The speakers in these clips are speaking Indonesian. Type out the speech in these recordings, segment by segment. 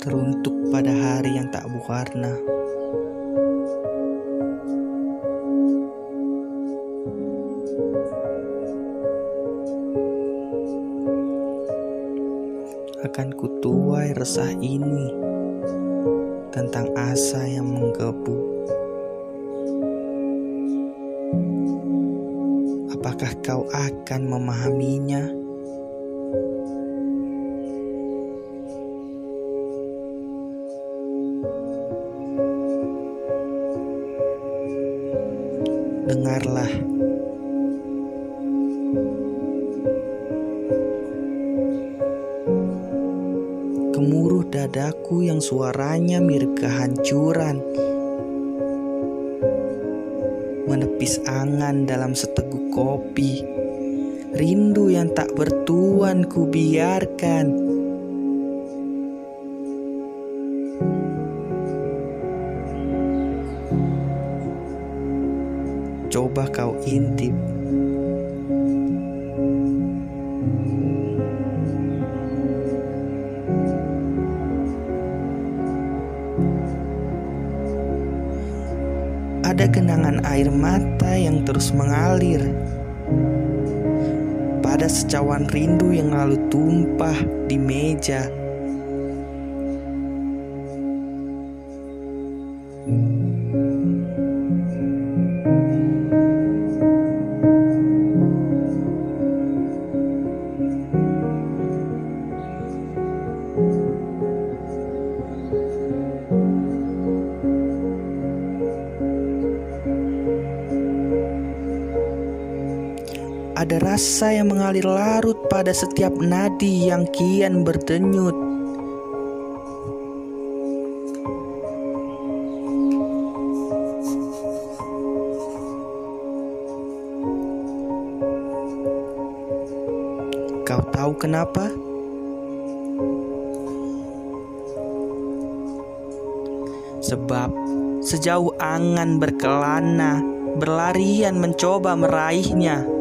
teruntuk pada hari yang tak berwarna. Akan kutuai resah ini tentang asa yang menggebu. Apakah kau akan memahaminya? Dengarlah. Gemuruh dadaku yang suaranya mirip kehancuran. Menepis angan dalam seteguk kopi. Rindu yang tak bertuan ku biarkan coba kau intip. Ada genangan air mata yang terus mengalir pada secawan rindu yang lalu tumpah di meja. Ada rasa yang mengalir larut pada setiap nadi yang kian berdenyut. Kau tahu kenapa? Sebab sejauh angan berkelana, berlarian mencoba meraihnya.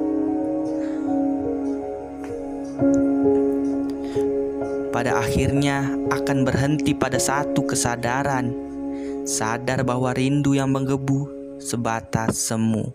Pada akhirnya akan berhenti pada satu kesadaran, sadar bahwa rindu yang menggebu sebatas semu.